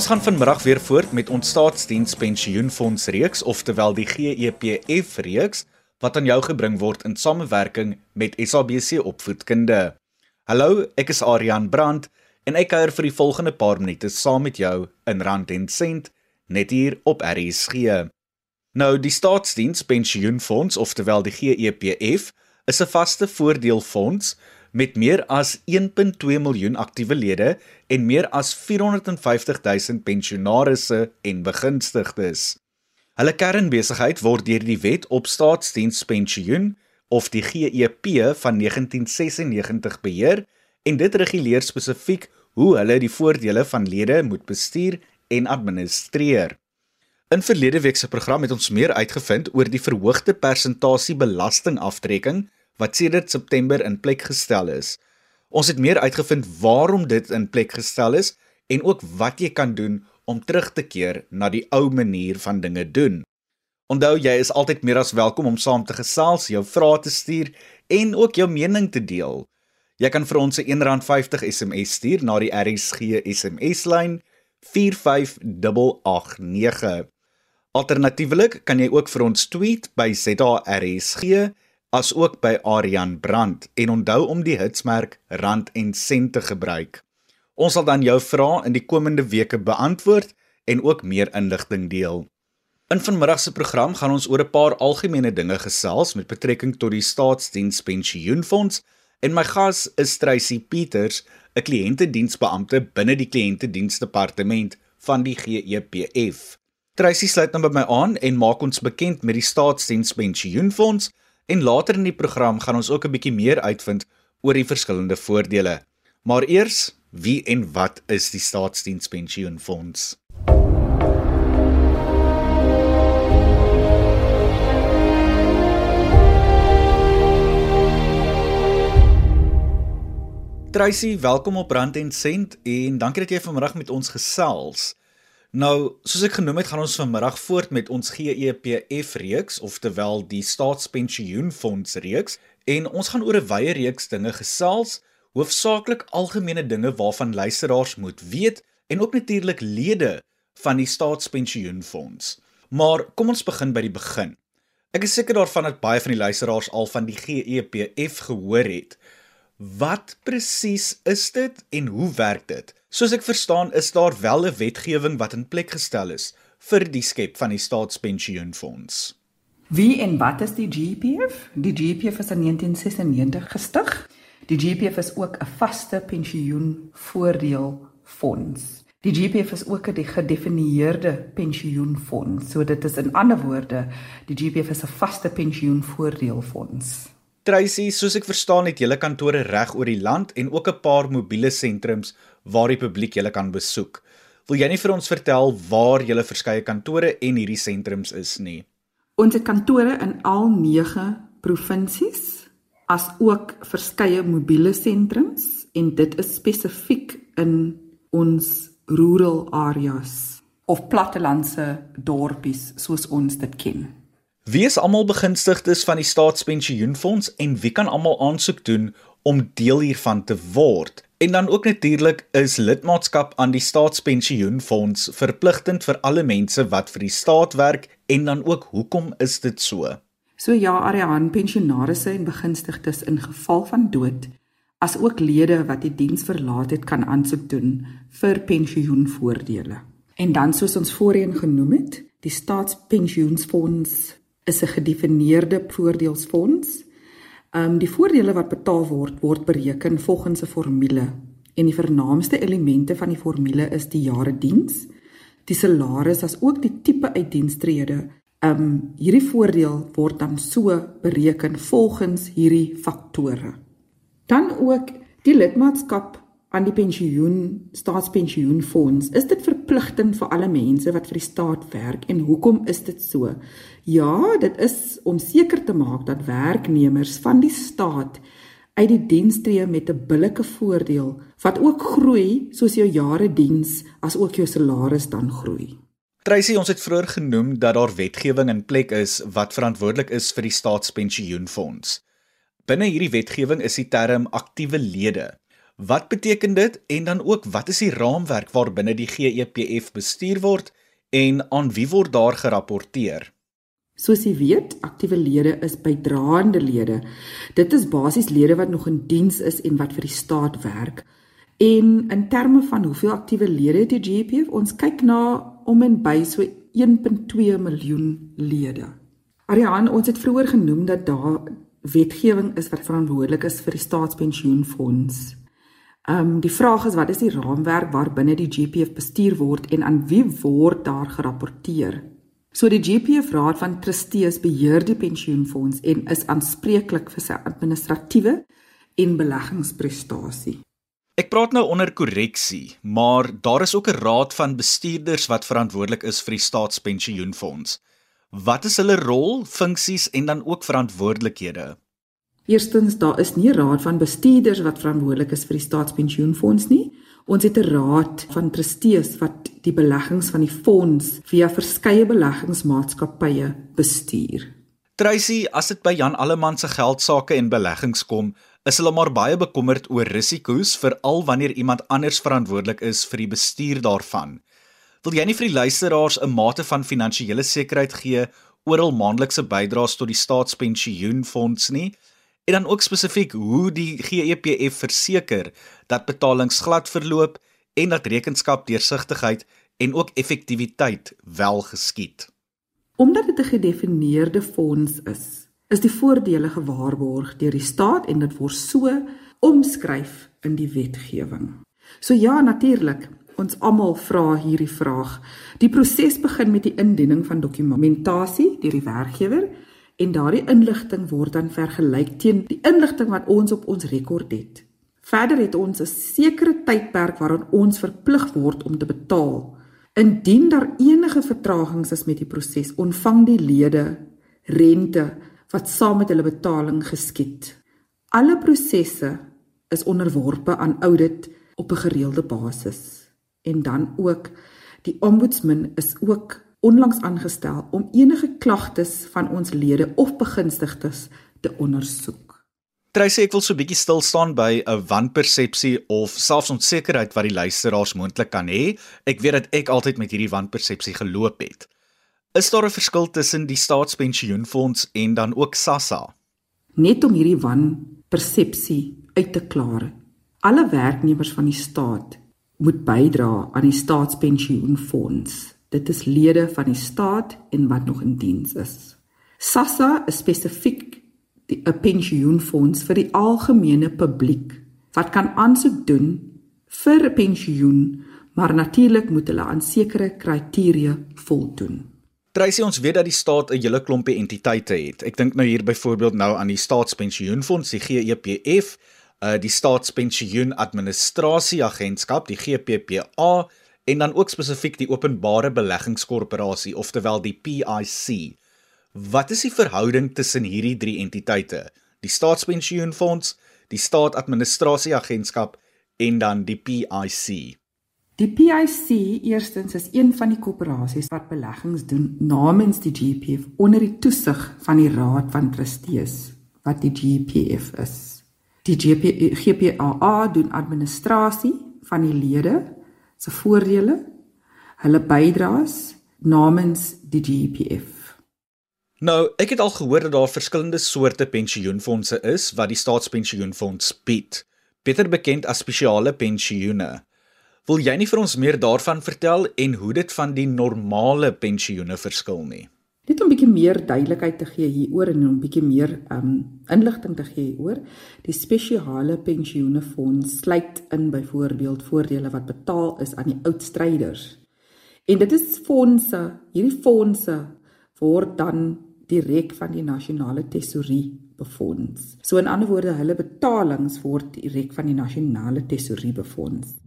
Ons gaan vanmiddag weer voort met ons staatsdiens pensioenfonds reeks, oftewel die GEPF reeks wat aan jou gebring word in samewerking met SABC Opvoedkunde. Hallo, ek is Adrian Brandt en ek kuier vir die volgende paar minute saam met jou in Rand en Sent net hier op RSG. Nou, die staatsdiens pensioenfonds, oftewel die GEPF, is 'n vaste voordeelfonds met meer as 1.2 miljoen aktiewe lede en meer as 450 000 pensionaarsse en begunstigdes. Hulle kernbesigheid word deur die Wet op Staatsdienspensioen of die GEP van 1996 beheer en dit reguleer spesifiek hoe hulle die voordele van lede moet bestuur en administreer. In verlede week se program het ons meer uitgevind oor die verhoogde persentasie belastingaftrekking wat sedert September in plek gestel is. Ons het meer uitgevind waarom dit in plek gestel is en ook wat jy kan doen om terug te keer na die ou manier van dinge doen. Onthou jy is altyd meer as welkom om saam te gesels, jou vrae te stuur en ook jou mening te deel. Jy kan vir ons 'n R1.50 SMS stuur na die RSG SMS lyn 45889. Alternatiefelik kan jy ook vir ons tweet by ZARSG as ook by Aryan Brand en onthou om die hitsmerk rand en sent te gebruik. Ons sal dan jou vrae in die komende weke beantwoord en ook meer inligting deel. In vanmiddag se program gaan ons oor 'n paar algemene dinge gesels met betrekking tot die staatsdienspensioenfonds en my gas is Tracy Peters, 'n kliëntediensbeampte binne die kliëntediensdepartement van die GEPF. Tracy sluit nou by my aan en maak ons bekend met die staatsdienspensioenfonds En later in die program gaan ons ook 'n bietjie meer uitvind oor die verskillende voordele. Maar eers, wie en wat is die staatsdienspensioenfonds? Tracy, welkom op Rand en Sent en dankie dat jy vanmiddag met ons gesels. Nou, soos ek genoem het, gaan ons vanmiddag voort met ons GEPF reeks, oftewel die staatspensioenfonds reeks, en ons gaan oor 'n wye reeks dinge gesels, hoofsaaklik algemene dinge waarvan luisteraars moet weet en ook natuurlik lede van die staatspensioenfonds. Maar kom ons begin by die begin. Ek is seker daarvan dat baie van die luisteraars al van die GEPF gehoor het. Wat presies is dit en hoe werk dit? Soos ek verstaan, is daar wel 'n wetgewing wat in plek gestel is vir die skep van die staatspensioenfonds. Wie en wat is die GPF? Die GPF is in 1996 gestig. Die GPF is ook 'n vaste pensioenvoordeelfonds. Die GPF is ook 'n gedefinieerde pensioenfonds. So dit is in ander woorde, die GPF is 'n vaste pensioenvoordeelfonds. Tracy, soos ek verstaan het julle kantore reg oor die land en ook 'n paar mobiele sentrums waar die publiek julle kan besoek. Wil jy nie vir ons vertel waar julle verskeie kantore en hierdie sentrums is nie? Ons het kantore in al 9 provinsies as ook verskeie mobiele sentrums en dit is spesifiek in ons rural areas of plattelandse dorpies soos ons dit ken. Wie is almal begunstigdes van die staatspensioenfonds en wie kan almal aansoek doen om deel hiervan te word? En dan ook natuurlik is lidmaatskap aan die staatspensioenfonds verpligtend vir alle mense wat vir die staat werk en dan ook hoekom is dit so? So ja, Ariane, pensionaarsse en begunstigdes in geval van dood as ook lede wat die diens verlaat het kan aansoek doen vir pensioenvoordele. En dan soos ons voorheen genoem het, die staatspensioenfonds is 'n gedefinieerde voordeelsfonds. Ehm um, die voordele wat betaal word word bereken volgens 'n formule en die vernaamste elemente van die formule is die jare diens, die salaris as ook die tipe uitdienstrede. Ehm um, hierdie voordeel word dan so bereken volgens hierdie faktore. Dan ook die lidmaatskap aan die pensioen staatspensioenfonds. Is dit verpligtend vir alle mense wat vir die staat werk en hoekom is dit so? Ja, dit is om seker te maak dat werknemers van die staat uit die diens tree met 'n billike voordeel wat ook groei soos jou jare diens as ook jou salaris dan groei. Tracy, ons het vroeër genoem dat daar wetgewing in plek is wat verantwoordelik is vir die staatspensioenfonds. Binne hierdie wetgewing is die term aktiewe lede Wat beteken dit en dan ook wat is die raamwerk waarbinne die GEPF bestuur word en aan wie word daar gerapporteer? Soos jy weet, aktiewe lede is bydraende lede. Dit is basies lede wat nog in diens is en wat vir die staat werk. En in terme van hoeveel aktiewe lede het die GPF, ons kyk na om en by so 1.2 miljoen lede. Ariane, ons het vroeër genoem dat daar wetgewing is wat verantwoordelik is vir die staatspensioenfonds. Ehm um, die vraag is wat is die raamwerk waarbinne die GPF bestuur word en aan wie word daar gerapporteer? So die GPF Raad van Trustees beheer die pensioenfonds en is aanspreeklik vir sy administratiewe en beleggingsprestasie. Ek praat nou onder korreksie, maar daar is ook 'n raad van bestuurders wat verantwoordelik is vir die staatspensioenfonds. Wat is hulle rol, funksies en dan ook verantwoordelikhede? Eerstens, daar is nie 'n raad van bestuurders wat verantwoordelik is vir die staatspensioenfonds nie. Ons het 'n raad van trustees wat die beleggings van die fonds via verskeie beleggingsmaatskappye bestuur. Tracy, as dit by Jan Alleman se geldsaake en beleggings kom, is hulle maar baie bekommerd oor risiko's veral wanneer iemand anders verantwoordelik is vir die bestuur daarvan. Wil jy nie vir die luisteraars 'n mate van finansiële sekuriteit gee oor hul maandelikse bydraes tot die staatspensioenfonds nie? En dan ook spesifiek hoe die GEPF verseker dat betalings glad verloop en dat rekenskap deursigtigheid en ook effektiwiteit wel geskied. Omdat dit 'n gedefinieerde fonds is, is die voordele gewaarborg deur die staat en dit word so omskryf in die wetgewing. So ja, natuurlik, ons almal vra hierdie vraag. Die proses begin met die indiening van dokumentasie deur die werkgewer en daardie inligting word dan vergelyk teen die inligting wat ons op ons rekord het. Verder het ons 'n sekere tydperk waarin ons verplig word om te betaal. Indien daar enige vertragings is met die proses, ontvang die lede rente wat saam met hulle betaling geskied. Alle prosesse is onderworpe aan audit op 'n gereelde basis. En dan ook die ombudsman is ook onlangs aangestel om enige klagtes van ons lede of begunstigdes te ondersoek. Trysy ek wil so 'n bietjie stil staan by 'n wanpersepsie of selfs onsekerheid wat die luisteraars moontlik kan hê. Ek weet dat ek altyd met hierdie wanpersepsie geloop het. Is daar 'n verskil tussen die staatspensioenfonds en dan ook SASSA? Net om hierdie wanpersepsie uit te klaar. Alle werknemers van die staat moet bydra aan die staatspensioenfonds. Dit is lede van die staat en wat nog in diens is. SASSA is spesifiek 'n pensioenfonds vir die algemene publiek wat kan aansoek doen vir 'n pensioen, maar natuurlik moet hulle aan sekere kriteria voldoen. Tracy ons weet dat die staat 'n hele klompie entiteite het. Ek dink nou hier byvoorbeeld nou aan die staatspensioenfonds, die GEPF, uh die staatspensioenadministrasieagentskap, die GPPA en dan ook spesifiek die Openbare Beleggingskorporasie, oftewel die PIC. Wat is die verhouding tussen hierdie drie entiteite? Die Staatspensioenfonds, die Staatsadministrasieagentskap en dan die PIC. Die PIC eerstens is een van die korporasies wat beleggings doen namens die GPF onder die toesig van die Raad van Trustees wat die GPF is. Die GPA doen administrasie van die lede se voordele, hulle bydraes namens die GPF. Nou, ek het al gehoor dat daar verskillende soorte pensioenfonde is wat die staatspensioenfonds bied, beter bekend as spesiale pensioene. Wil jy nie vir ons meer daarvan vertel en hoe dit van die normale pensioene verskil nie? Net om 'n bietjie meer duidelikheid te gee hieroor en 'n bietjie meer um inligting te gee hieroor. Die spesiale pensioenfonds sluit in byvoorbeeld voordele wat betaal is aan die oud stryders. En dit is fondse, hierdie fondse word dan direk van die nasionale tesourie befonds. So in ander woorde, hulle betalings word direk van die nasionale tesourie befonds.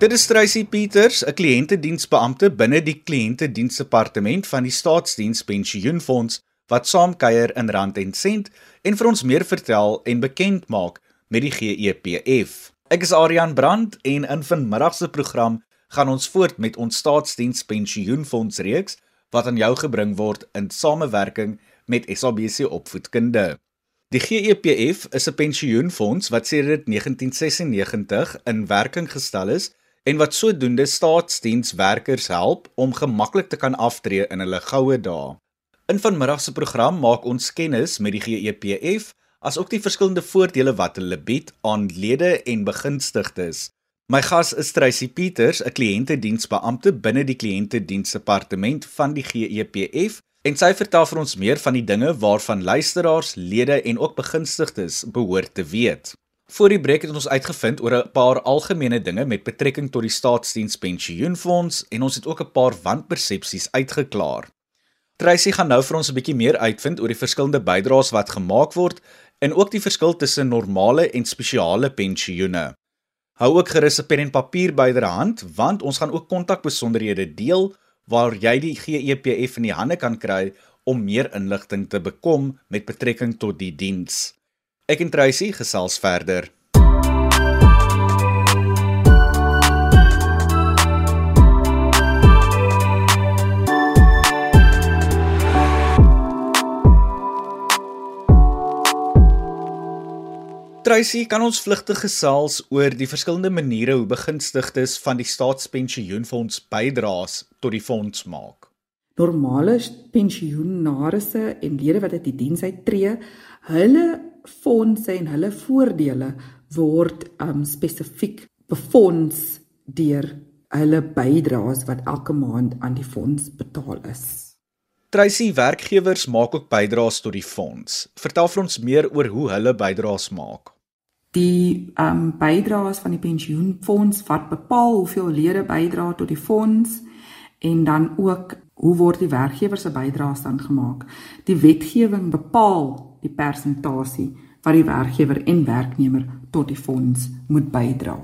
Dit is Tracy Peters, 'n kliëntediensbeampte binne die kliëntediensdepartement van die Staatsdienspensioenfonds wat saamkuier in Rand en Sent en vir ons meer vertel en bekend maak met die GEPF. Ek is Adrian Brandt en in vanmiddag se program gaan ons voort met ons staatsdiens pensioenfonds reeks wat aan jou gebring word in samewerking met SABC Opvoedkunde. Die GEPF is 'n pensioenfonds wat sedert 1996 in werking gestel is en wat sodoende staatsdienswerkers help om gemaklik te kan aftree in hulle goue dae. In vanmiddag se program maak ons kennis met die GEPF asook die verskillende voordele wat hulle bied aan lede en begunstigdes. My gas is Tracy Peters, 'n kliëntediensbeampte binne die kliëntediensdepartement van die GEPF, en sy vertel vir ons meer van die dinge waarvan luisteraars, lede en ook begunstigdes behoort te weet. Voor die breek het ons uitgevind oor 'n paar algemene dinge met betrekking tot die staatsdienspensioenfonds en ons het ook 'n paar wanpersepsies uitgeklaar. Tracy gaan nou vir ons 'n bietjie meer uitvind oor die verskillende bydraes wat gemaak word en ook die verskil tussen normale en spesiale pensioene. Hou ook gerus 'n pen en papier byderhand want ons gaan ook kontakbesonderhede deel waar jy die GEPF in die hande kan kry om meer inligting te bekom met betrekking tot die diens. Ek en Tracy gesels verder. Tracy, kan ons vlugtig gesels oor die verskillende maniere hoe begunstigdes van die staatspensioenfonds bydraes tot die fonds maak? Normale pensioenarisse en lede wat uit die diens uittreë, hulle fondse en hulle voordele word um spesifiek befonds deur hulle bydraes wat elke maand aan die fonds betaal is. Tracy werkgewers maak ook bydraes tot die fonds. Vertel vir ons meer oor hoe hulle bydraes maak die ehm um, bydraes van die pensioenfonds wat bepaal hoeveel lede bydra tot die fonds en dan ook hoe word die werkgewer se bydraes dan gemaak. Die wetgewing bepaal die persentasie wat die werkgewer en werknemer tot die fonds moet bydra.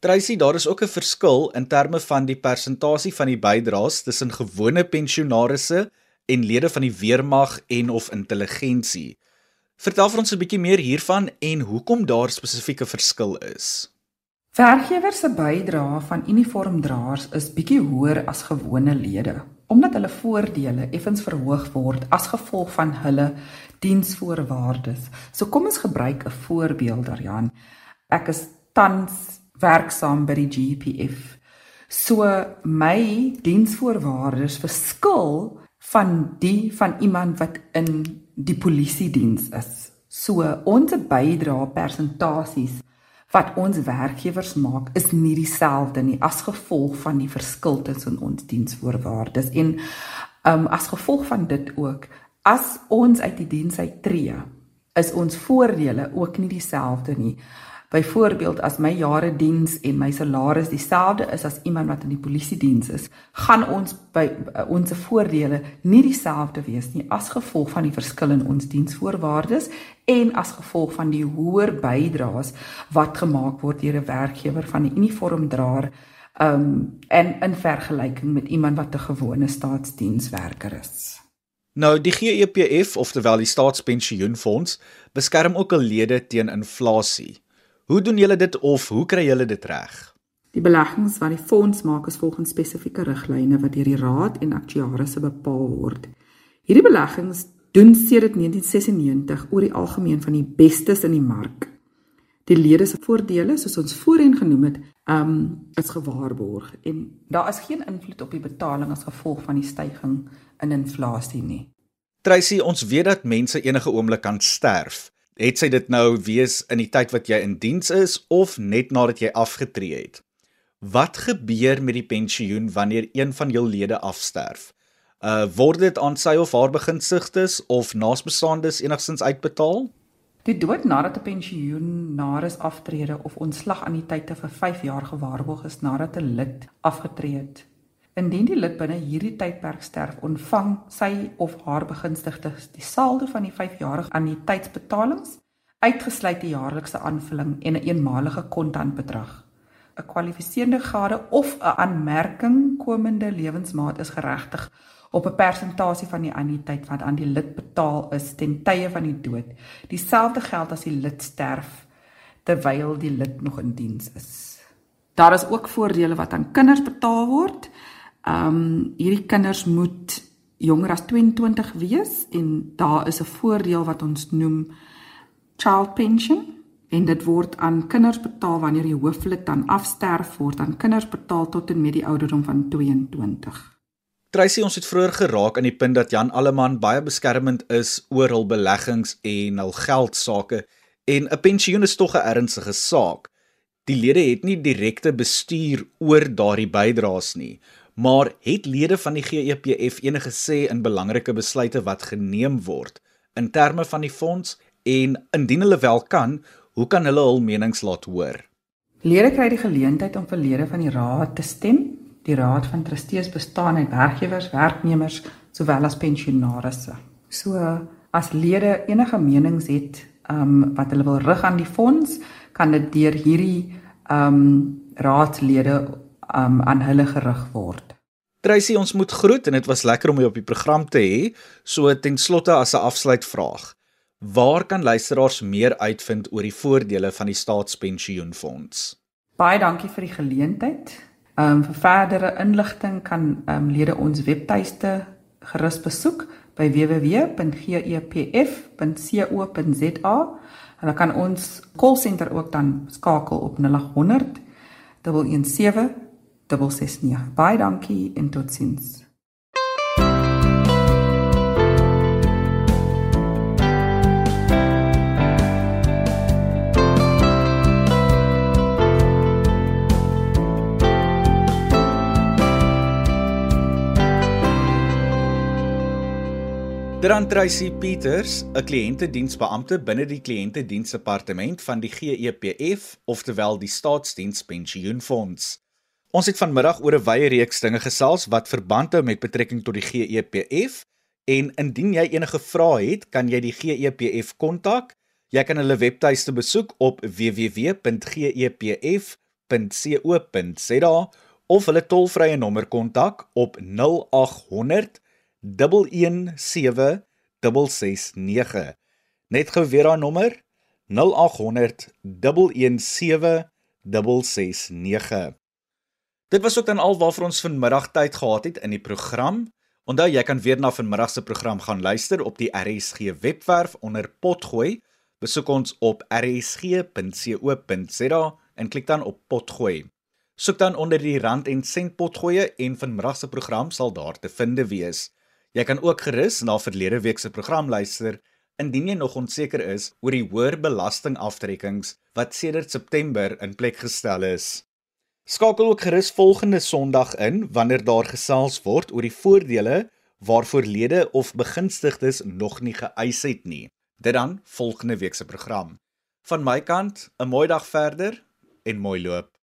Tracy, daar is ook 'n verskil in terme van die persentasie van die bydraes tussen gewone pensionaarsse en lede van die weermag en of intelligensie. Vertel vir ons 'n bietjie meer hiervan en hoekom daar spesifieke verskil is. Werkgewers se bydrae van uniformdraers is bietjie hoër as gewone lede, omdat hulle voordele effens verhoog word as gevolg van hulle diensvoorwaardes. So kom ons gebruik 'n voorbeeld daarjan. Ek is tans werksaam by die GPF. So my diensvoorwaardes verskil van die van iemand wat in die polisie diens is. So ons bydrae persentasies wat ons werkgewers maak is nie dieselfde nie as gevolg van die verskil tussen ons diensvoorwaardes en um, as gevolg van dit ook as ons uit die diens uittreë is ons voordele ook nie dieselfde nie. Byvoorbeeld as my jare diens en my salaris dieselfde is as iemand wat in die polisie diens is, gaan ons by uh, ons voordele nie dieselfde wees nie as gevolg van die verskil in ons diensvoorwaardes en as gevolg van die hoër bydraes wat gemaak word deur 'n werkgewer van 'n uniformdraer um en in vergelyking met iemand wat 'n gewone staatsdienswerker is. Nou die GEPF oftewel die staatspensioenfonds beskerm ook al lede teen inflasie. Hoe doen julle dit of hoe kry julle dit reg? Die beleggings wat die fonds maak is volgens spesifieke riglyne wat deur die raad en aktuaries bepaal word. Hierdie beleggings doen sedert 1996 oor die algemeen van die bestes in die mark. Die lede se voordele, soos ons voorheen genoem het, um is gewaarborg en daar is geen invloed op die betaling as gevolg van die stygings in inflasie nie. Tracy, ons weet dat mense enige oomblik kan sterf het sy dit nou wees in die tyd wat jy in diens is of net nadat jy afgetree het. Wat gebeur met die pensioen wanneer een van jou lede afsterf? Uh word dit aan sy of haar begunstigdes of naasbestaandes enigstens uitbetaal? Die dood nadat 'n pensioenaris aftrede of ontslag aan die tyd vir 5 jaar gewaarborg is nadat 'n lid afgetree het, Indien die lid binne hierdie tydperk sterf, ontvang sy of haar begunstigdes die saldo van die 5-jarige annuïteitsbetalings, uitgesluit die jaarlikse aanvulling en 'n een eenmalige kontantbedrag. 'n Kwalifiserende gade of 'n aanmerking komende lewensmaat is geregtig op 'n persentasie van die annuïteit wat aan die lid betaal is ten tye van die dood. Dieselfde geld as die lid sterf terwyl die lid nog in diens is. Daar is ook voordele wat aan kinders betaal word. Ehm um, hierdie kinders moet jonger as 22 wees en daar is 'n voordeel wat ons noem child pension en dit word aan kinders betaal wanneer die hooflid dan afsterf word aan kinders betaal tot en met die ouderdom van 22. Tracy ons het vroeër geraak aan die punt dat Jan Alleman baie beskermend is oor hul beleggings en hul geld sake en 'n pensioen is tog 'n ernstige saak. Die lede het nie direkte bestuur oor daardie bydraes nie, maar het lede van die GEPF enige sê in belangrike besluite wat geneem word in terme van die fonds en indien hulle wel kan, hoe kan hulle hul menings laat hoor? Lede kry die geleentheid om vir lede van die raad te stem. Die raad van trustees bestaan uit werkgewers, werknemers sowel as pensionaarsse. So as lede enige menings het um wat hulle wil rig aan die fonds, kan dit deur hierdie um raadslede um aan hulle gerig word. Tracy, ons moet groet en dit was lekker om jou op die program te hê. So ten slotte as 'n afsluitvraag. Waar kan luisteraars meer uitvind oor die voordele van die staatspensioenfonds? Baie dankie vir die geleentheid. Ehm um, vir verdere inligting kan ehm um, lede ons webtuiste gerus besoek by www.gepf.co.za. Hulle kan ons call center ook dan skakel op 0800 117 669. Baie dankie en totsiens. Dan Tracy Peters, 'n kliëntediensbeampte binne die kliëntediensdepartement van die GEPF, oftewel die Staatsdienspensioenfonds. Ons het vanmiddag oor 'n wye reeks dinge gesels wat verband hou met betrekking tot die GEPF en indien jy enige vrae het, kan jy die GEPF kontak. Jy kan hulle webtuiste besoek op www.gepf.co.za of hulle tolvrye nommer kontak op 0800 117669. Net gou weer daai nommer 0800 117669. Dit was ook dan al waarvoor ons vanmiddag tyd gehad het in die program. Onthou jy kan weer na vanmiddag se program gaan luister op die RSG webwerf onder potgooi. Besoek ons op rsg.co.za en klik dan op potgooi. Soek dan onder die rand en sent potgooi en vanmiddag se program sal daar te vind wees. Jy kan ook gerus na verlede week se program luister indien jy nog onseker is oor die hoër belastingaftrekkings wat sedert September in plek gestel is. Skakel ook gerus volgende Sondag in wanneer daar gesels word oor die voordele waarvoor lede of begunstigdes nog nie geëis het nie. Dit dan volgende week se program. Van my kant, 'n mooi dag verder en mooi loop.